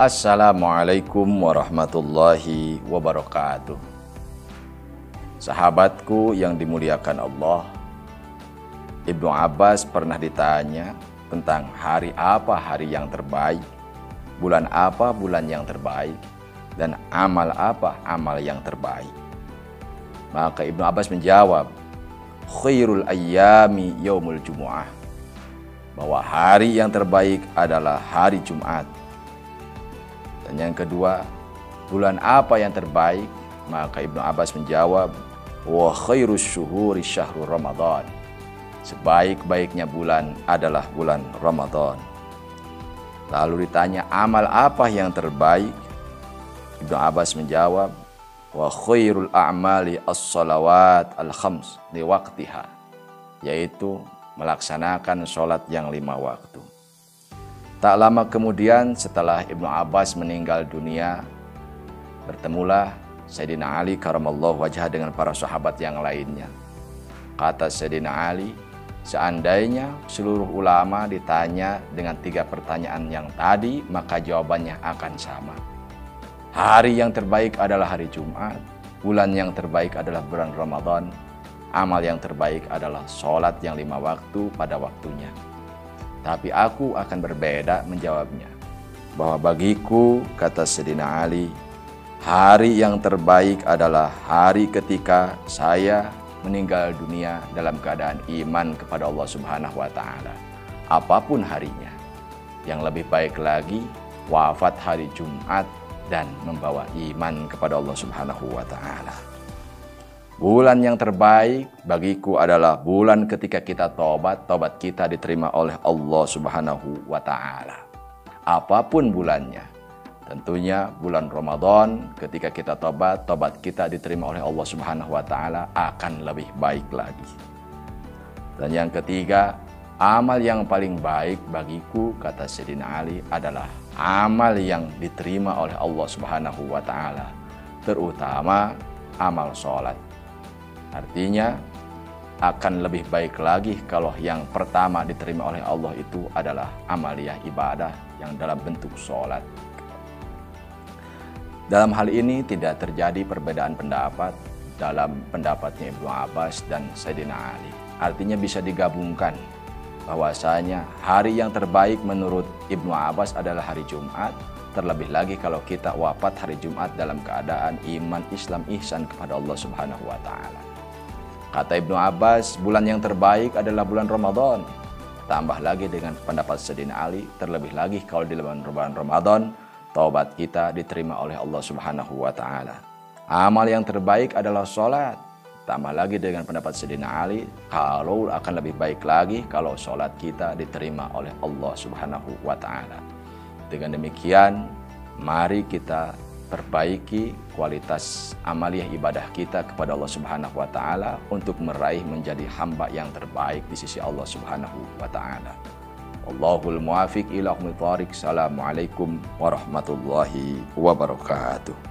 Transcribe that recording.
Assalamualaikum warahmatullahi wabarakatuh. Sahabatku yang dimuliakan Allah, Ibnu Abbas pernah ditanya tentang hari apa hari yang terbaik, bulan apa bulan yang terbaik, dan amal apa amal yang terbaik. Maka Ibnu Abbas menjawab, khairul ayyami yaumul jumu'ah. Bahwa hari yang terbaik adalah hari Jumat dan yang kedua, bulan apa yang terbaik? Maka Ibnu Abbas menjawab, wa khairus syuhuri syahrul Ramadan. Sebaik-baiknya bulan adalah bulan Ramadan. Lalu ditanya amal apa yang terbaik? Ibnu Abbas menjawab, wa khairul a'mali as-salawat al-khams di waktiha, yaitu melaksanakan sholat yang lima waktu. Tak lama kemudian setelah Ibnu Abbas meninggal dunia, bertemulah Sayyidina Ali karamallahu wajah dengan para sahabat yang lainnya. Kata Sayyidina Ali, seandainya seluruh ulama ditanya dengan tiga pertanyaan yang tadi, maka jawabannya akan sama. Hari yang terbaik adalah hari Jumat, bulan yang terbaik adalah bulan Ramadan, amal yang terbaik adalah sholat yang lima waktu pada waktunya. Tapi aku akan berbeda menjawabnya. Bahwa bagiku, kata Sedina Ali, hari yang terbaik adalah hari ketika saya meninggal dunia dalam keadaan iman kepada Allah Subhanahu wa taala. Apa pun harinya. Yang lebih baik lagi wafat hari Jumat dan membawa iman kepada Allah Subhanahu wa taala. Bulan yang terbaik bagiku adalah bulan ketika kita tobat, tobat kita diterima oleh Allah Subhanahu wa taala. Apa pun bulannya. Tentunya bulan Ramadan ketika kita tobat, tobat kita diterima oleh Allah Subhanahu wa taala akan lebih baik lagi. Dan yang ketiga, amal yang paling baik bagiku kata Sayyidina Ali adalah amal yang diterima oleh Allah Subhanahu wa taala, terutama amal sholat Artinya akan lebih baik lagi kalau yang pertama diterima oleh Allah itu adalah amaliyah ibadah yang dalam bentuk sholat. Dalam hal ini tidak terjadi perbedaan pendapat dalam pendapatnya Ibnu Abbas dan Sayyidina Ali. Artinya bisa digabungkan bahwasanya hari yang terbaik menurut Ibnu Abbas adalah hari Jumat, terlebih lagi kalau kita wafat hari Jumat dalam keadaan iman Islam ihsan kepada Allah Subhanahu wa taala. Kata Ibnu Abbas, bulan yang terbaik adalah bulan Ramadan. Tambah lagi dengan pendapat Sayyidina Ali, terlebih lagi kalau di bulan Ramadan, taubat kita diterima oleh Allah Subhanahu wa taala. Amal yang terbaik adalah sholat. Tambah lagi dengan pendapat Sayyidina Ali, kalau akan lebih baik lagi kalau sholat kita diterima oleh Allah Subhanahu wa taala. Dengan demikian, mari kita perbaiki kualitas amaliyah ibadah kita kepada Allah Subhanahu wa taala untuk meraih menjadi hamba yang terbaik di sisi Allah Subhanahu wa taala. Allahul muwafiq ila Assalamualaikum warahmatullahi wabarakatuh.